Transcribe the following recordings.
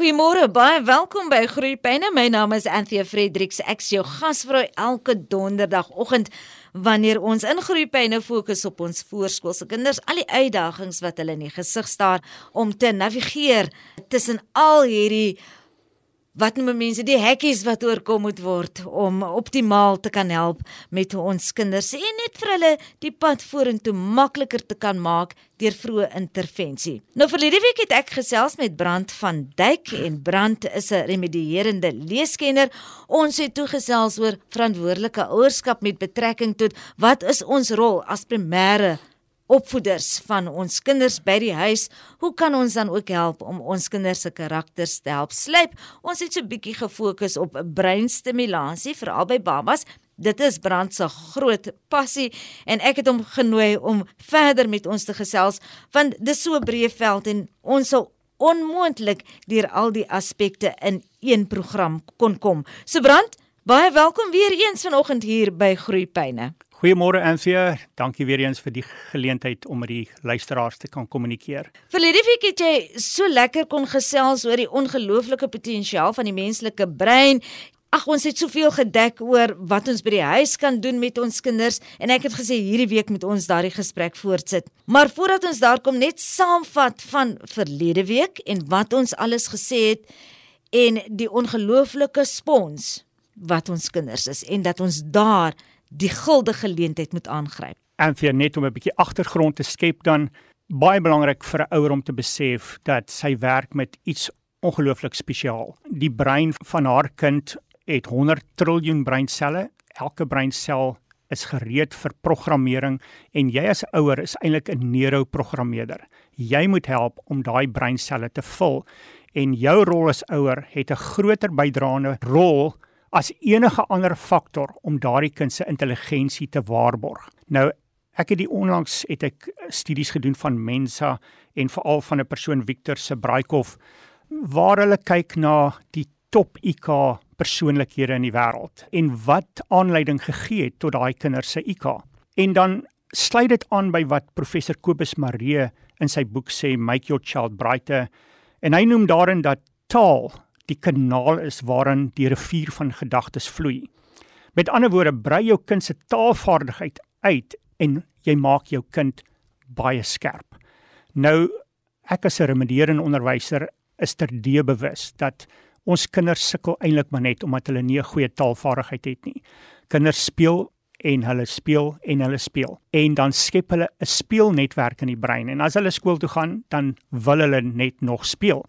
Goeiemôre, baie welkom by Groeipyne. My naam is Anthea Fredericks. Ek is jou gasvrou elke donderdagoggend wanneer ons in Groeipyne fokus op ons voorskoolse kinders, al die uitdagings wat hulle in die gesig staar om te navigeer tussen al hierdie wat noem mense die hekkies wat oorkom moet word om optimaal te kan help met ons kinders en net vir hulle die pad vorentoe makliker te kan maak deur vroeë intervensie. Nou verlede week het ek gesels met Brand van Duyk en Brand is 'n remedierende leeskenner. Ons het toe gesels oor verantwoordelike ouerskap met betrekking tot wat is ons rol as primêre opvoeders van ons kinders by die huis, hoe kan ons dan ook help om ons kinders se karakters te help slyp? Ons het so 'n bietjie gefokus op breinstimulasie veral by babas. Dit is Brand se groot passie en ek het hom genooi om verder met ons te gesels want dis so 'n breë veld en ons sal onmoontlik deur al die aspekte in een program kon kom. So Brand, baie welkom weer eens vanoggend hier by Groepyne. Goeiemôre Anthea, dankie weer eens vir die geleentheid om met die luisteraars te kan kommunikeer. Verlede week het jy so lekker kon gesels oor die ongelooflike potensiaal van die menslike brein. Ag ons het soveel gedek oor wat ons by die huis kan doen met ons kinders en ek het gesê hierdie week moet ons daardie gesprek voortsit. Maar voordat ons daar kom net saamvat van verlede week en wat ons alles gesê het en die ongelooflike spons wat ons kinders is en dat ons daar die guldige geleentheid moet aangryp. En vir net om 'n bietjie agtergrond te skep dan baie belangrik vir 'n ouer om te besef dat sy werk met iets ongelooflik spesiaal. Die brein van haar kind het 100 triljoen breinselle. Elke breinsel is gereed vir programmering en jy as ouer is eintlik 'n neuroprogrammeerder. Jy moet help om daai breinselle te vul en jou rol as ouer het 'n groter bydraende rol as enige ander faktor om daardie kind se intelligensie te waarborg. Nou ek het die onlangs het ek studies gedoen van Mensa en veral van 'n persoon Victor Sebraikov waar hulle kyk na die top IQ persoonlikhede in die wêreld en wat aanleiding gegee het tot daai kinders se IQ. En dan sluit dit aan by wat professor Kobus Maree in sy boek sê Make Your Child Brighter en hy noem daarin dat taal die kanaal is waarin die rivier van gedagtes vloei. Met ander woorde, brei jou kind se taalvaardigheid uit en jy maak jou kind baie skerp. Nou ek as 'n remedierende onderwyser is terdee bewus dat ons kinders sukkel eintlik maar net omdat hulle nie 'n goeie taalvaardigheid het nie. Kinders speel en hulle speel en hulle speel en dan skep hulle 'n speelnetwerk in die brein en as hulle skool toe gaan dan wil hulle net nog speel.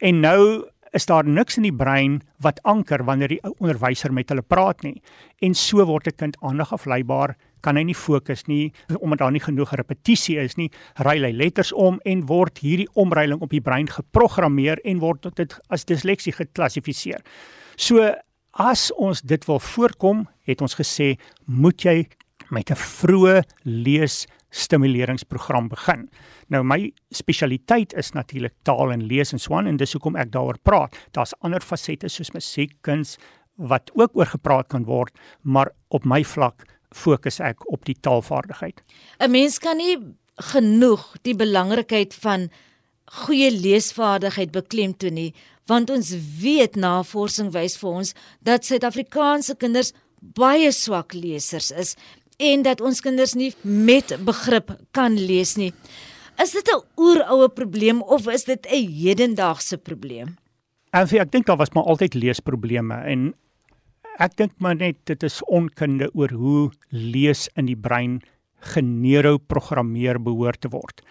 En nou is daar niks in die brein wat anker wanneer die onderwyser met hulle praat nie. En so word 'n kind aandag afleibaar, kan hy nie fokus nie omdat daar nie genoeg repetisie is nie, ruil hy letters om en word hierdie omruiling op die brein geprogrammeer en word dit as disleksie geklassifiseer. So as ons dit wil voorkom, het ons gesê, moet jy met 'n vroeë lees stimuleringsprogram begin. Nou my spesialiteit is natuurlik taal en lees en swaan en dis hoekom ek daaroor praat. Daar's ander fasette soos musiek, kuns wat ook oor gepraat kan word, maar op my vlak fokus ek op die taalvaardigheid. 'n Mens kan nie genoeg die belangrikheid van goeie leesvaardigheid beklemtoon nie, want ons weet navorsing wys vir ons dat Suid-Afrikaanse kinders baie swak lesers is en dat ons kinders nie met begrip kan lees nie. Is dit 'n oeroue probleem of is dit 'n hedendaagse probleem? En ek dink daar was maar altyd leesprobleme en ek dink maar net dit is onkunde oor hoe lees in die brein geneuroprogrammeer behoort te word.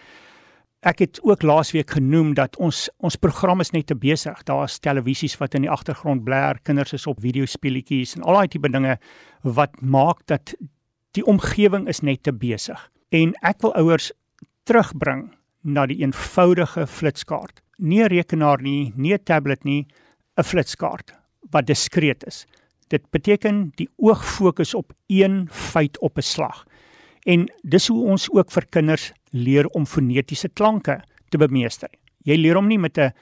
Ek het ook laasweek genoem dat ons ons program is net te besig. Daar's televisies wat in die agtergrond blaar, kinders is op videospeletjies en al daai tipe dinge wat maak dat die omgewing is net te besig en ek wil ouers terugbring na die eenvoudige flitskaart. Nie 'n rekenaar nie, nie 'n tablet nie, 'n flitskaart wat diskreet is. Dit beteken die oog fokus op een feit op 'n slag. En dis hoe ons ook vir kinders leer om fonetiese klanke te bemeester. Jy leer hom nie met 'n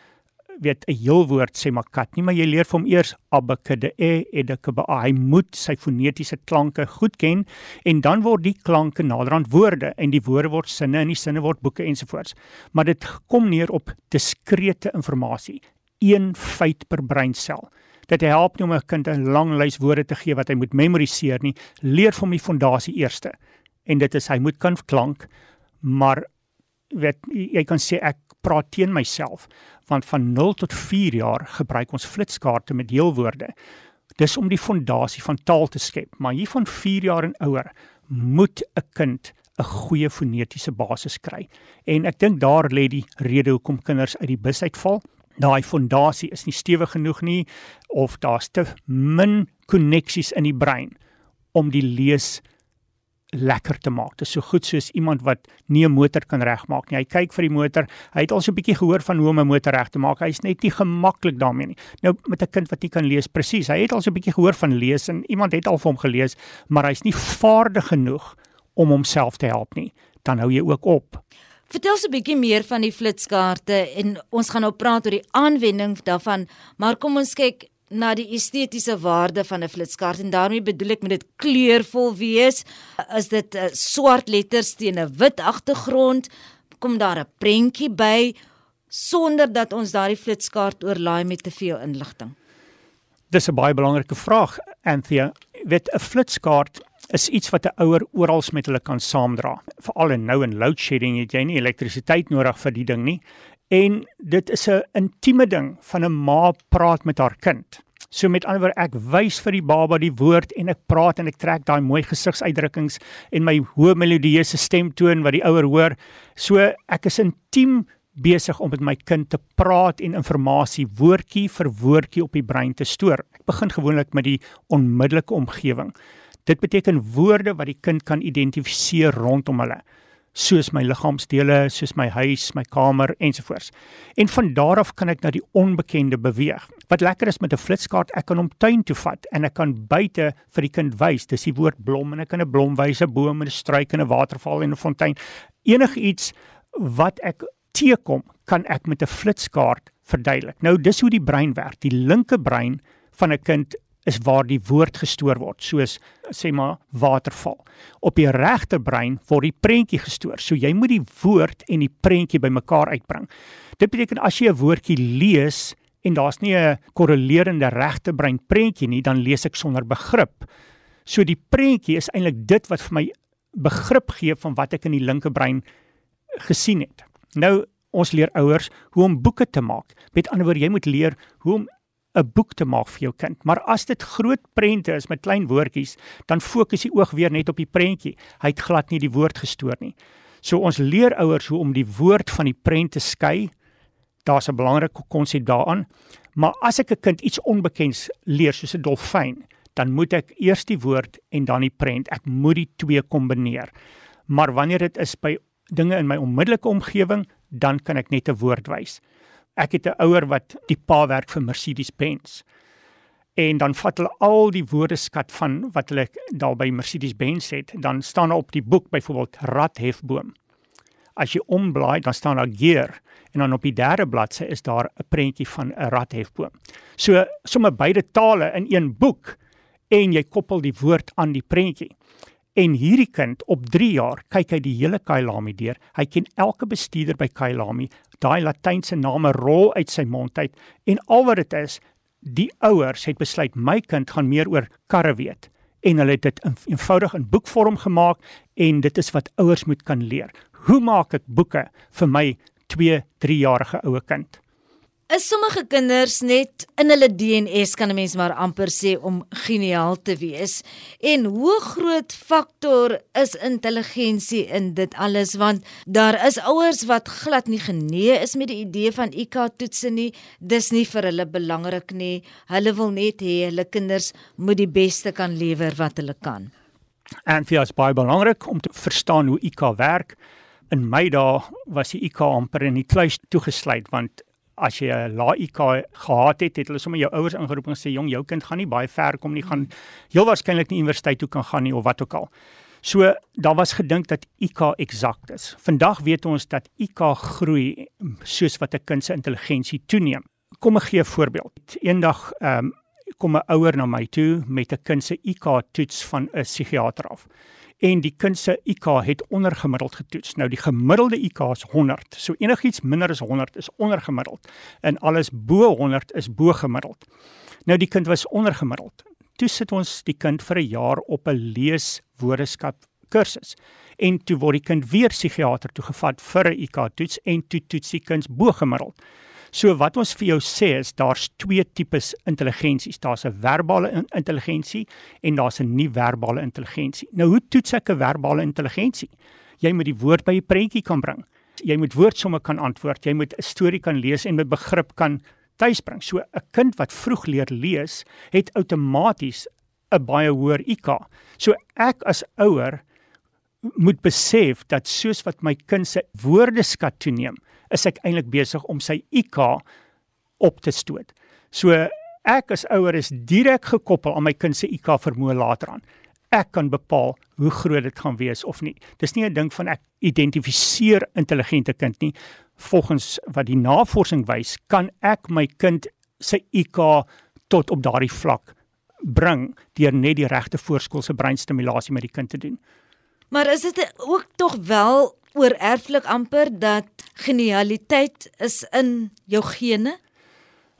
weet 'n heel woord sê maar kat nie, maar jy leer vir hom eers abekde e edekbe. Hy moet sy fonetiese klanke goed ken en dan word die klanke naderhand woorde en die woorde word sinne en die sinne word boeke ensovoorts. Maar dit kom neer op diskrete inligting. een feit per breinsel. Dit help nie om 'n kind 'n lang lys woorde te gee wat hy moet memoriseer nie. Leer hom die fondasie eerste. En dit is hy moet kan klank, maar weet jy kan sê ek praat teen myself want van 0 tot 4 jaar gebruik ons flitskaarte met deelwoorde. Dis om die fondasie van taal te skep, maar hier van 4 jaar en ouer moet 'n kind 'n goeie fonetiese basis kry. En ek dink daar lê die rede hoekom kinders uit die bus uitval. Daai fondasie is nie stewig genoeg nie of daar's te min koneksies in die brein om die lees lekker te maak. Dit is so goed soos iemand wat nie 'n motor kan regmaak nie. Hy kyk vir die motor. Hy het al so 'n bietjie gehoor van hoe om 'n motor reg te maak. Hy's net nie gemaklik daarmee nie. Nou met 'n kind wat nie kan lees presies. Hy het al so 'n bietjie gehoor van lees en iemand het al vir hom gelees, maar hy's nie vaardig genoeg om homself te help nie. Dan hou jy ook op. Vertel ons 'n bietjie meer van die flitskaarte en ons gaan nou praat oor die aanwending daarvan, maar kom ons kyk na die estetiese waarde van 'n flitskaart en daarmee bedoel ek met dit kleurvol wees. Is dit uh, swart letters teen 'n wit agtergrond? Kom daar 'n prentjie by sonder dat ons daardie flitskaart oorlaai met te veel inligting? Dis 'n baie belangrike vraag, Anthea. Weet 'n flitskaart is iets wat 'n ouer oral met hulle kan saamdra. Veral in nou en load shedding het jy nie elektrisiteit nodig vir die ding nie. En dit is 'n intieme ding van 'n ma praat met haar kind. So met ander woorde ek wys vir die baba die woord en ek praat en ek trek daai mooi gesigsuitdrukkings en my hoë melodieuse stemtoon wat die ouer hoor. So ek is intiem besig om met my kind te praat en inligting woordjie vir woordjie op die brein te stoor. Ek begin gewoonlik met die onmiddellike omgewing. Dit beteken woorde wat die kind kan identifiseer rondom hulle soos my liggaamsdele, soos my huis, my kamer ensovoorts. En van daar af kan ek na die onbekende beweeg. Wat lekker is met 'n flitskaart, ek kan hom tuin toe vat en ek kan buite vir die kind wys. Dis die woord blom en ek kan 'n blom wys, 'n boom en 'n struik en 'n waterval en 'n fontein. Enigiets wat ek teekom, kan ek met 'n flitskaart verduidelik. Nou dis hoe die brein werk. Die linker brein van 'n kind is waar die woord gestoor word, soos sê maar waterval. Op die regterbrein word die prentjie gestoor. So jy moet die woord en die prentjie bymekaar uitbring. Dit beteken as jy 'n woordjie lees en daar's nie 'n korrelerende regterbrein prentjie nie, dan lees ek sonder begrip. So die prentjie is eintlik dit wat vir my begrip gee van wat ek in die linkerbrein gesien het. Nou ons leer ouers hoe om boeke te maak. Met ander woorde, jy moet leer hoe om 'n boek te maak vir jou kind. Maar as dit groot prente is met klein woordjies, dan fokus die oog weer net op die prentjie. Hy het glad nie die woord gestoor nie. So ons leer ouers hoe om die woord van die prent te skei. Daar's 'n belangrike konsep daaraan. Maar as ek 'n kind iets onbekends leer soos 'n dolfyn, dan moet ek eers die woord en dan die prent. Ek moet die twee kombineer. Maar wanneer dit is by dinge in my onmiddellike omgewing, dan kan ek net 'n woord wys ek het 'n ouer wat die pa werk vir Mercedes-Benz. En dan vat hulle al die woordeskat van wat hulle daar by Mercedes-Benz het, dan staan op die boek byvoorbeeld radhefboom. As jy omblaai, dan staan daar gear en dan op die derde bladsy is daar 'n prentjie van 'n radhefboom. So sommer beide tale in een boek en jy koppel die woord aan die prentjie. En hierdie kind op 3 jaar kyk hy die hele Kailami deur. Hy ken elke bestuurder by Kailami. Daai latynse name rol uit sy mond uit en al wat dit is, die ouers het besluit my kind gaan meer oor karre weet en hulle het dit eenvoudig in boekvorm gemaak en dit is wat ouers moet kan leer. Hoe maak ek boeke vir my 2, 3 jarige ouer kind? Is sommige kinders net in hulle DNS kan 'n mens maar amper sê om geniaal te wees. En hoe groot faktor is intelligensie in dit alles want daar is ouers wat glad nie genee is met die idee van IQ toetse nie. Dis nie vir hulle belangrik nie. Hulle wil net hê hulle kinders moet die beste kan lewer wat hulle kan. En vir ons baie belangrik om te verstaan hoe IQ werk. In my dae was die IQ amper in die kluis toegesluit want as jy 'n lae IQ gehad het, het hulle sommer jou ouers ingeroep en gesê jong, jou kind gaan nie baie ver kom nie, gaan heel waarskynlik nie universiteit toe kan gaan nie of wat ook al. So daar was gedink dat IQ eksakt is. Vandag weet ons dat IQ groei soos wat 'n kind se intelligensie toeneem. Kom ek gee 'n voorbeeld. Eendag ehm um, kom 'n ouer na my toe met 'n kind se IQ toets van 'n psigiater af. En die kind se IQ het ondergemiddeld getoets. Nou die gemiddelde IQ is 100. So enigiets minder as 100 is ondergemiddeld en alles bo 100 is bo gemiddeld. Nou die kind was ondergemiddeld. Toe sit ons die kind vir 'n jaar op 'n leeswoordeskat kursus en toe word die kind weer psigiater toe gevat vir 'n IQ toets en toe toets die kind bo gemiddeld. So wat ons vir jou sê is daar's twee tipes intelligensies. Daar's 'n verbale intelligensie en daar's 'n nie-verbale intelligensie. Nou hoe toets ek 'n verbale intelligensie? Jy moet die woord by 'n prentjie kan bring. Jy moet woordsomme kan antwoord, jy moet 'n storie kan lees en met begrip kan tuisbring. So 'n kind wat vroeg leer lees, het outomaties 'n baie hoër IQ. So ek as ouer moet besef dat soos wat my kind se woordeskat toeneem, is ek eintlik besig om sy IQ op te stoot. So ek as ouer is direk gekoppel aan my kind se IQ vermoë later aan. Ek kan bepaal hoe groot dit gaan wees of nie. Dis nie 'n ding van ek identifiseer intelligente kind nie. Volgens wat die navorsing wys, kan ek my kind se IQ tot op daardie vlak bring deur net die regte voorskoolse breinstimulasie met die kind te doen. Maar is dit ook tog wel oor erflik amper dat genialiteit is in jou gene?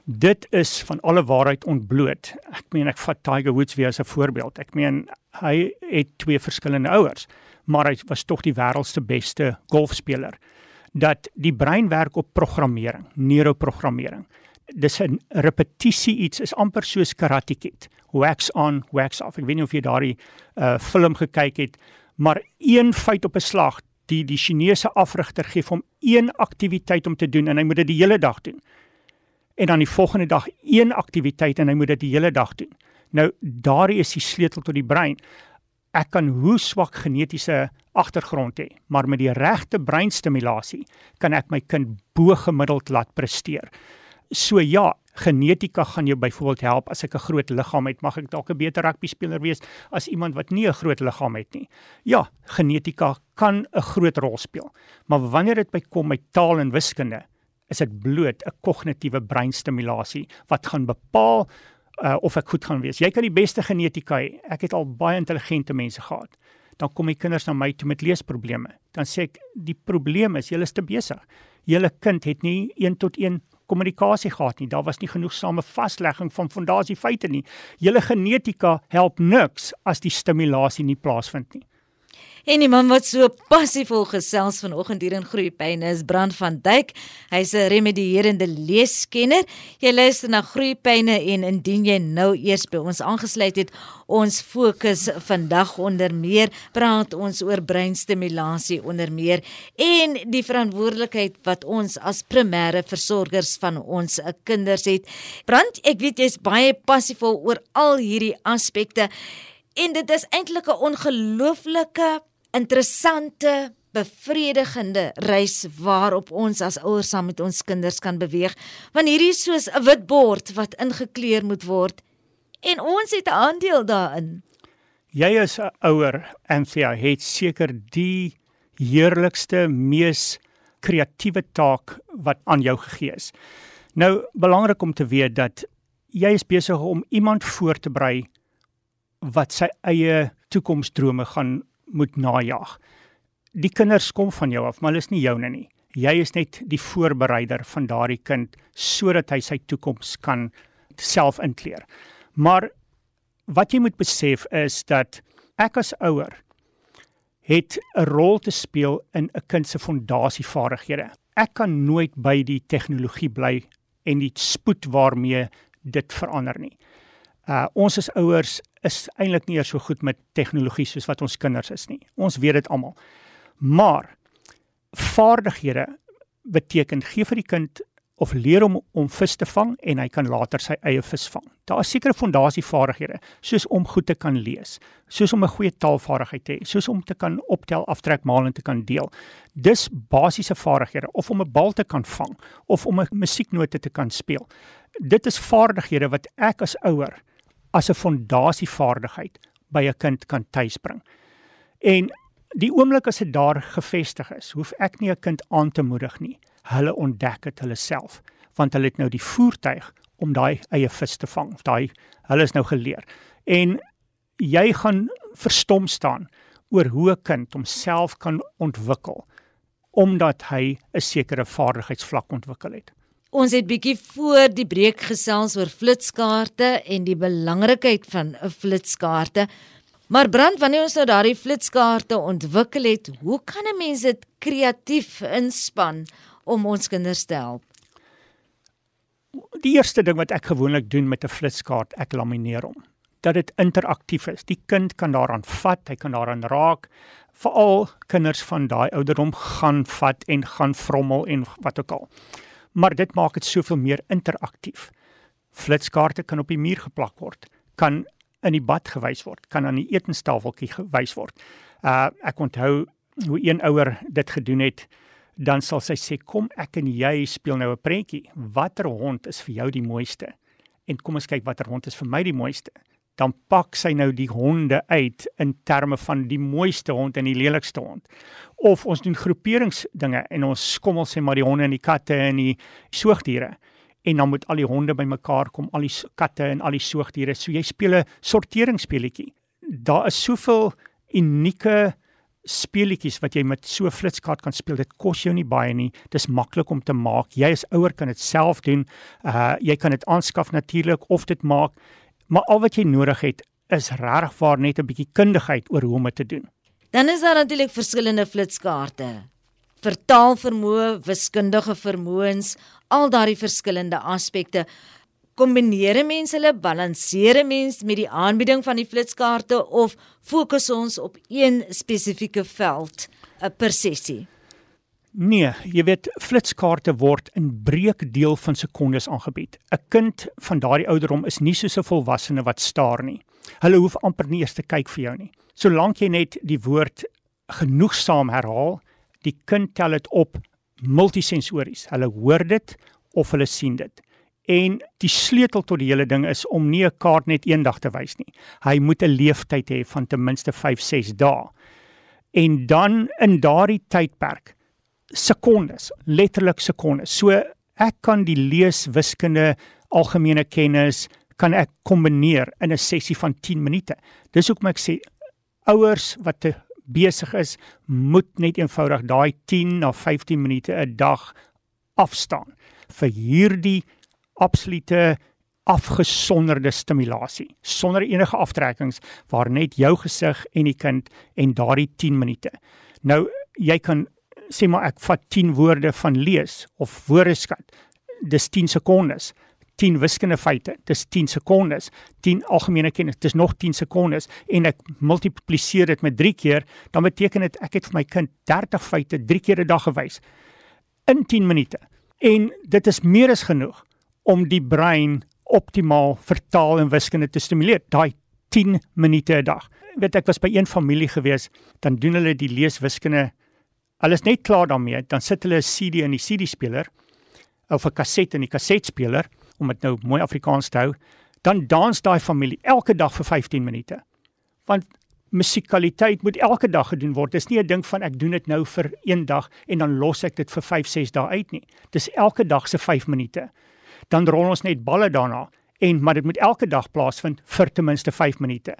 Dit is van alle waarheid ontbloot. Ek meen ek vat Tiger Woods weer as 'n voorbeeld. Ek meen hy het twee verskillende ouers, maar hy was tog die wêreld se beste golfspeler. Dat die brein werk op programmering, neuroprogrammering. Dis 'n repetisie iets is amper soos karate kid. Wax on, wax off. Ek weet nie of jy daardie uh film gekyk het, maar een feit op 'n slag die die Chinese afrigter gee hom een aktiwiteit om te doen en hy moet dit die hele dag doen. En dan die volgende dag een aktiwiteit en hy moet dit die hele dag doen. Nou daardie is die sleutel tot die brein. Ek kan hoe swak genetiese agtergrond hê, maar met die regte breinstimulasie kan ek my kind bo gemiddeld laat presteer. So ja, genetika gaan jou byvoorbeeld help as ek 'n groot liggaam het, mag ek dalk 'n beter rugby speler wees as iemand wat nie 'n groot liggaam het nie. Ja, genetika kan 'n groot rol speel. Maar wanneer dit by kom met taal en wiskunde, is dit bloot 'n kognitiewe breinstimulasie wat gaan bepaal uh, of ek goed gaan wees. Jy kan die beste genetika hê. Ek het al baie intelligente mense gehad. Dan kom die kinders na my toe met leesprobleme. Dan sê ek die probleem is julle is te besig. Julle kind het nie 1 tot 1 kommunikasie gehad nie. Daar was nie genoegsame vaslegging van fondasiefeite nie. Julle genetika help niks as die stimulasie nie plaasvind nie. En die man wat so passievol gesels vanoggend hier in Groepyne is Brand van Duyk. Hy's 'n remedierende leeskenner. Jy luister na Groepyne en indien jy nou eers by ons aangesluit het, ons fokus vandag onder meer praat ons oor breinstimulasie onder meer en die verantwoordelikheid wat ons as primêre versorgers van ons kinders het. Brand, ek weet jy's baie passievol oor al hierdie aspekte. En dit is eintlik 'n ongelooflike interessante bevredigende reis waarop ons as ouers saam met ons kinders kan beweeg want hierdie is soos 'n wit bord wat ingekleur moet word en ons het 'n aandeel daarin. Jy as 'n ouer Anthea het seker die heerlikste mees kreatiewe taak wat aan jou gegee is. Nou belangrik om te weet dat jy is besig om iemand voor te berei wat sy eie toekomsdrome gaan moet najag. Die kinders kom van jou af, maar hulle is nie joune nie. Jy is net die voorbereider van daardie kind sodat hy sy toekoms kan self inkleer. Maar wat jy moet besef is dat ek as ouer het 'n rol te speel in 'n kind se fondasievaardighede. Ek kan nooit by die tegnologie bly en die spoed waarmee dit verander nie. Uh ons as ouers is eintlik nie eers so goed met tegnologie soos wat ons kinders is nie. Ons weet dit almal. Maar vaardighede beteken gee vir die kind of leer hom om vis te vang en hy kan later sy eie vis vang. Daar is sekere fondasievaardighede soos om goed te kan lees, soos om 'n goeie taalvaardigheid te hê, soos om te kan optel, aftrek, maal en te kan deel. Dis basiese vaardighede of om 'n bal te kan vang of om 'n musieknote te kan speel. Dit is vaardighede wat ek as ouer as 'n fondasievaardigheid by 'n kind kan tuisbring. En die oomblik as dit daar gevestig is, hoef ek nie 'n kind aan te moedig nie. Hulle ontdek dit hulle self, want hulle het nou die voertuig om daai eie vis te vang. Daai hulle is nou geleer. En jy gaan verstom staan oor hoe 'n kind homself kan ontwikkel omdat hy 'n sekere vaardigheidsvlak ontwikkel het. Ons het bietjie voor die breek gesels oor flitskaarte en die belangrikheid van 'n flitskaarte. Maar brand wanneer ons nou daardie flitskaarte ontwikkel het, hoe kan 'n mens dit kreatief inspann om ons kinders te help? Die eerste ding wat ek gewoonlik doen met 'n flitskaart, ek lamineer hom. Dat dit interaktief is. Die kind kan daaraan vat, hy kan daaraan raak. Veral kinders van daai ouderdom gaan vat en gaan vrommel en wat ook al. Maar dit maak dit soveel meer interaktief. Flitskaarte kan op die muur geplak word, kan in die bad gewys word, kan aan die etenstafeltjie gewys word. Uh ek onthou hoe een ouer dit gedoen het dan sal sy sê kom ek en jy speel nou 'n prentjie. Watter hond is vir jou die mooiste? En kom ons kyk watter hond is vir my die mooiste. Dan pak sy nou die honde uit in terme van die mooiste hond en die lelikste hond. Of ons doen groeperingsdinge en ons skommel sê maar die honde en die katte en die soogdiere. En dan moet al die honde bymekaar kom, al die katte en al die soogdiere. So jy speel 'n sorteringsspeletjie. Daar is soveel unieke speletjies wat jy met so 'n flitskaart kan speel. Dit kos jou nie baie nie. Dis maklik om te maak. Jy as ouer kan dit self doen. Uh jy kan dit aanskaf natuurlik of dit maak. Maar al wat jy nodig het is regtig waar net 'n bietjie kundigheid oor hoe om dit te doen. Dan is daar natuurlik verskillende flitskaarte. Vertaalvermoë, wiskundige vermoëns, al daardie verskillende aspekte kombineer mense hulle balanseer mense met die aanbieding van die flitskaarte of fokus ons op een spesifieke veld 'n per sessie Nee, jy weet flitskaarte word in breekdeel van sekondes aangebied. 'n Kind van daardie ouderdom is nie soos 'n volwassene wat staar nie. Hulle hoef amper nie eers te kyk vir jou nie. Solank jy net die woord genoegsaam herhaal, die kind tel dit op multisensories. Hulle hoor dit of hulle sien dit. En die sleutel tot die hele ding is om nie 'n kaart net eendag te wys nie. Hy moet 'n leeftyd hê van ten minste 5-6 dae. En dan in daardie tydperk sekondes, letterlik sekondes. So ek kan die lees wiskunde algemene kennis kan ek kombineer in 'n sessie van 10 minute. Dis hoekom ek sê ouers wat besig is, moet net eenvoudig daai 10 na 15 minute 'n dag afstaan vir hierdie absolute afgesonderde stimulasie sonder enige aftrekkings waar net jou gesig en die kind en daardie 10 minute. Nou jy kan sê maar ek vat 10 woorde van lees of woordeskat. Dis 10 sekondes. 10 wiskundige feite, dis 10 sekondes. 10 algemene kennis, dis nog 10 sekondes en ek multipliseer dit met 3 keer, dan beteken dit ek het vir my kind 30 feite 3 keer 'n dag gewys in 10 minute. En dit is meer as genoeg om die brein optimaal vertaal en wiskunde te stimuleer. Daai 10 minute 'n dag. Weet ek was by een familie gewees, dan doen hulle die leeswiskunde. Hulle is net klaar daarmee, dan sit hulle 'n CD in die CD-speler of 'n kaset in die kasetspeler om dit nou mooi Afrikaans te hou. Dan dans daai familie elke dag vir 15 minute. Want musikaliteit moet elke dag gedoen word. Dis nie 'n ding van ek doen dit nou vir een dag en dan los ek dit vir 5, 6 dae uit nie. Dis elke dag se 5 minute dan rol ons net balle daarna en maar dit moet elke dag plaasvind vir ten minste 5 minute.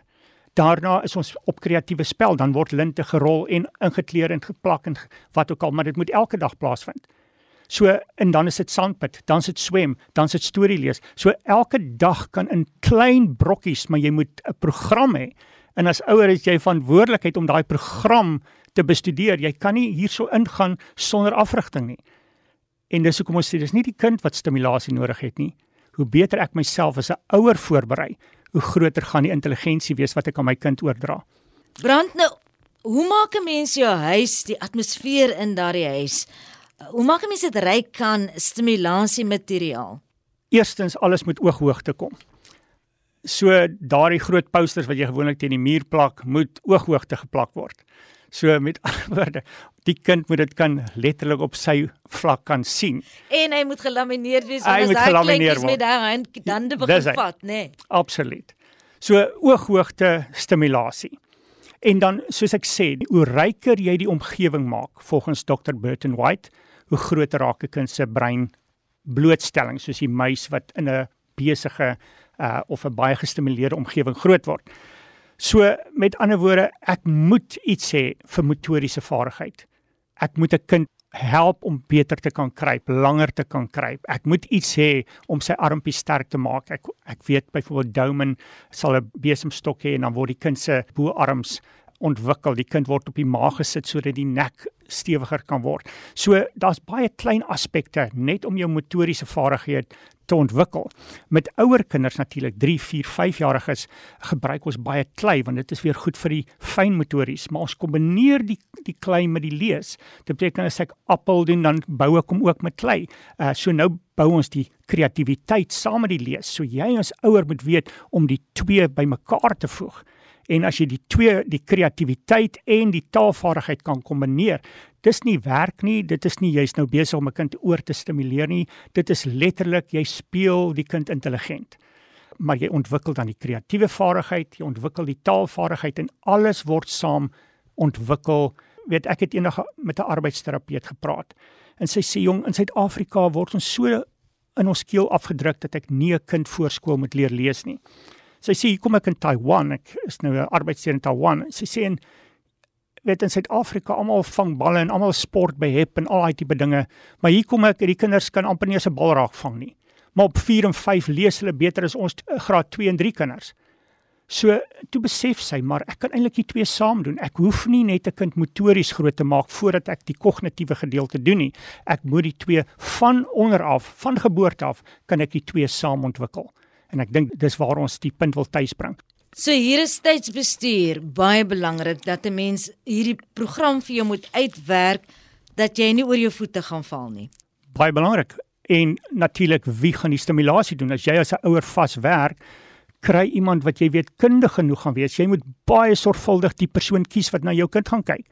Daarna is ons op kreatiewe spel, dan word linte gerol en ingekleer en geplak en wat ook al, maar dit moet elke dag plaasvind. So en dan is dit sandpit, dan is dit swem, dan is dit storie lees. So elke dag kan in klein brokkies, maar jy moet 'n program hê. En as ouer is jy verantwoordelikheid om daai program te bestudeer. Jy kan nie hierso ingaan sonder afrigting nie. En dis hoekom ons sê dis nie die kind wat stimulasie nodig het nie. Hoe beter ek myself as 'n ouer voorberei, hoe groter gaan die intelligensie wees wat ek aan my kind oordra. Brand nou, hoe maak 'n mens jou huis, die atmosfeer in daardie huis? Hoe maak 'n mens dit ryk aan stimulasie materiaal? Eerstens alles moet ooghoogte kom. So daardie groot posters wat jy gewoonlik teen die muur plak, moet ooghoogte geplak word. So met ander woorde, die kind moet dit kan letterlik op sy vlak kan sien. En hy moet gelamineer wees want as hy kleintjies met daai hand dan te begin vat, nê. Nee. Absoluut. So ooghoogte stimulasie. En dan soos ek sê, hoe ryker jy die omgewing maak volgens Dr Burton White, hoe groter raak 'n kind se brein blootstelling soos die muis wat in 'n besige uh, of 'n baie gestimuleerde omgewing groot word. So met ander woorde, ek moet iets hê vir motoriese vaardigheid. Ek moet 'n kind help om beter te kan kruip, langer te kan kruip. Ek moet iets hê om sy armpies sterk te maak. Ek ek weet byvoorbeeld Douman sal 'n besemstok hê en dan word die kind se boarms ontwikkel. Die kind word op die maag gesit sodat die nek stewiger kan word. So daar's baie klein aspekte net om jou motoriese vaardighede te ontwikkel. Met ouer kinders natuurlik 3, 4, 5 jariges gebruik ons baie klei want dit is weer goed vir die fynmotories, maar ons kombineer die die klei met die lees. Dit beteken as ek appel doen dan bou ek hom ook met klei. Uh so nou bou ons die kreatiwiteit saam met die lees. So jy as ouer moet weet om die twee bymekaar te voeg. En as jy die twee, die kreatiwiteit en die taalvaardigheid kan kombineer, dis nie werk nie, dit is nie jy's nou besig om 'n kind oor te stimuleer nie. Dit is letterlik jy speel die kind intelligent. Maar jy ontwikkel dan die kreatiewe vaardigheid, jy ontwikkel die taalvaardigheid en alles word saam ontwikkel. Weet ek het eendag met 'n arbeidsterapeut gepraat en sy sê jong in Suid-Afrika word ons so in ons keel afgedruk dat ek nie 'n kind voorskool moet leer lees nie. Sy sê kom ek in Taiwan, ek is nou 'n arbeidsteur in Taiwan. Sy sê en weet in Suid-Afrika almal vang balle en almal sport by hep en al daai tipe dinge, maar hier kom ek, die kinders kan amper nie eens 'n bal raak vang nie. Maar op 4 en 5 lees hulle beter as ons eh, graad 2 en 3 kinders. So toe besef sy, maar ek kan eintlik die twee saam doen. Ek hoef nie net 'n kind motories groot te maak voordat ek die kognitiewe gedeelte doen nie. Ek moet die twee van onder af, van geboorte af, kan ek die twee saam ontwikkel en ek dink dis waar ons die punt wil tuisbring. So hier is tydsbestuur. Baie belangrik dat 'n mens hierdie program vir jou moet uitwerk dat jy nie oor jou voete gaan val nie. Baie belangrik. En natuurlik wie gaan die stimulasie doen? As jy as 'n ouer vas werk kry iemand wat jy weet kundig genoeg gaan wees. Jy moet baie sorgvuldig die persoon kies wat na jou kind gaan kyk.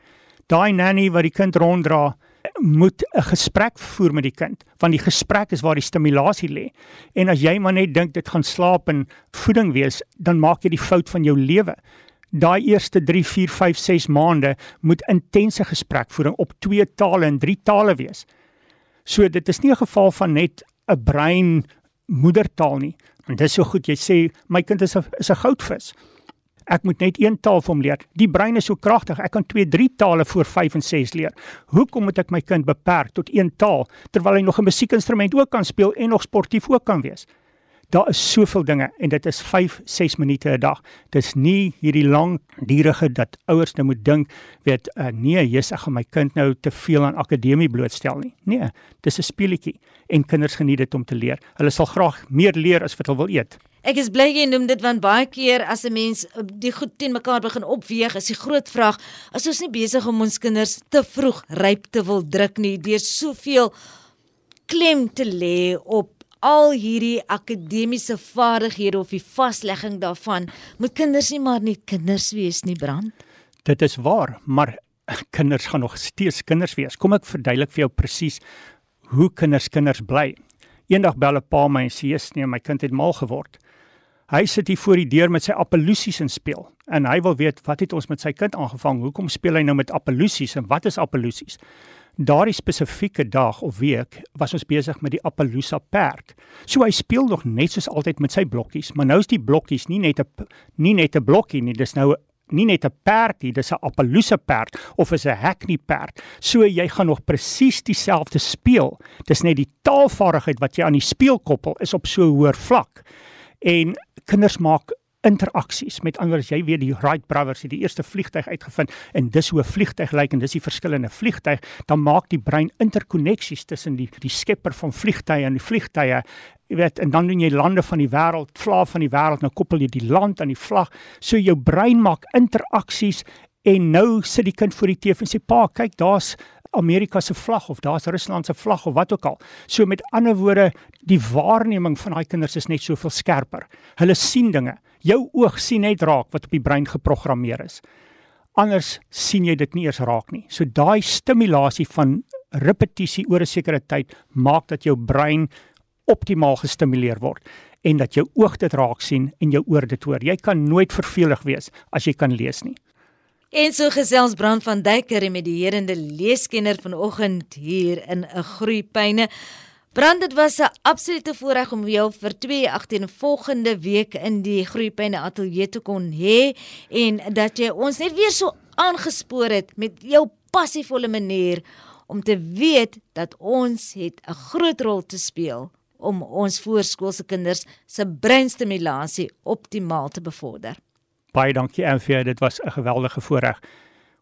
Daai nanny wat die kind ronddra moet 'n gesprek voer met die kind want die gesprek is waar die stimulasie lê. En as jy maar net dink dit gaan slaap en voeding wees, dan maak jy die fout van jou lewe. Daai eerste 3, 4, 5, 6 maande moet intense gesprekvoering op twee tale en drie tale wees. So dit is nie 'n geval van net 'n brein moedertaal nie. En dis so goed jy sê my kind is 'n is 'n goudvis ek moet net een taal vir hom leer. Die brein is so kragtig, ek kan 2, 3 tale voor 5 en 6 leer. Hoekom moet ek my kind beperk tot een taal terwyl hy nog 'n musiekinstrument ook kan speel en nog sportief ook kan wees? Daar is soveel dinge en dit is 5, 6 minute 'n dag. Dis nie hierdie lang dierige dat ouers nou moet dink, weet, uh, nee, jy's ek gaan my kind nou te veel aan akademie blootstel nie. Nee, dis 'n speletjie en kinders geniet dit om te leer. Hulle sal graag meer leer as wat hulle wil eet. Ek is bly jy noem dit want baie keer as 'n mens eh, die goed teen mekaar begin opweeg, is die groot vraag: is ons nie besig om ons kinders te vroeg ryp te wil druk nie deur soveel klem te lê op al hierdie akademiese vaardighede of die vaslegging daarvan? Moet kinders nie maar net kinders wees nie, brand? Dit is waar, maar kinders gaan nog steeds kinders wees. Kom ek verduidelik vir jou presies hoe kinders kinders bly. Eendag bel 'n pa my en sê: "Nee, my kind het mal geword." Hy sit hier voor die deur met sy appelusies in speel en hy wil weet wat het ons met sy kind aangevang? Hoekom speel hy nou met appelusies en wat is appelusies? Daardie spesifieke dag of week was ons besig met die Appaloosa perd. So hy speel nog net soos altyd met sy blokkies, maar nou is die blokkies nie net 'n nie net 'n blokkie nie, dis nou nie net 'n perd nie, dis 'n Appaloosa perd of is 'n Hackney perd. So jy gaan nog presies dieselfde speel. Dis net die taalvaardigheid wat jy aan die speel koppel is op so 'n hoër vlak. En kinders maak interaksies. Met ander woorde, jy weet die Wright brothers het die eerste vliegtyg uitgevind en dis hoe 'n vliegtyg lyk en dis die verskillende vliegtyg, dan maak die brein interkoneksies tussen die die skepper van vliegtye en die vliegtye. Jy weet, en dan doen jy lande van die wêreld, vlae van die wêreld, nou koppel jy die land aan die vlag. So jou brein maak interaksies en nou sit die kind voor die TV en sê pa, kyk, daar's Amerika se vlag of daar's Rusland se vlag of wat ook al. So met ander woorde, die waarneming van daai kinders is net soveel skerper. Hulle sien dinge. Jou oog sien net raak wat op die brein geprogrammeer is. Anders sien jy dit nie eers raak nie. So daai stimulasie van repetisie oor 'n sekere tyd maak dat jou brein optimaal gestimuleer word en dat jou oog dit raak sien en jou oor dit hoor. Jy kan nooit vervelig wees as jy kan lees nie. En so gesels Brand van Duyker met die herende leeskenner vanoggend hier in 'n groeipyne. Brand dit was 'n absolute voorreg om jou vir 2 agtervolgende week in die Groepyne ateljee te kon hê en dat jy ons net weer so aangespoor het met jou passievolle manier om te weet dat ons het 'n groot rol te speel om ons voorskoolse kinders se breinstimulasie optimaal te bevorder. Baie dankie Anthea, dit was 'n geweldige voorreg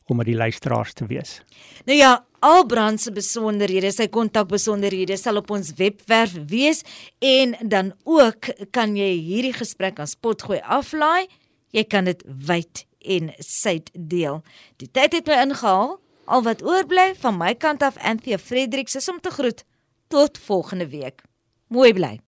om met die luisteraars te wees. Nou ja, al Brand se besonderhede, sy kontakbesonderhede sal op ons webwerf wees en dan ook kan jy hierdie gesprek aan Spotgooi aflaai. Jy kan dit wyd en suid deel. Die tyd het my ingehaal. Al wat oorbly van my kant af Anthea Fredericks is om te groet. Tot volgende week. Mooi bly.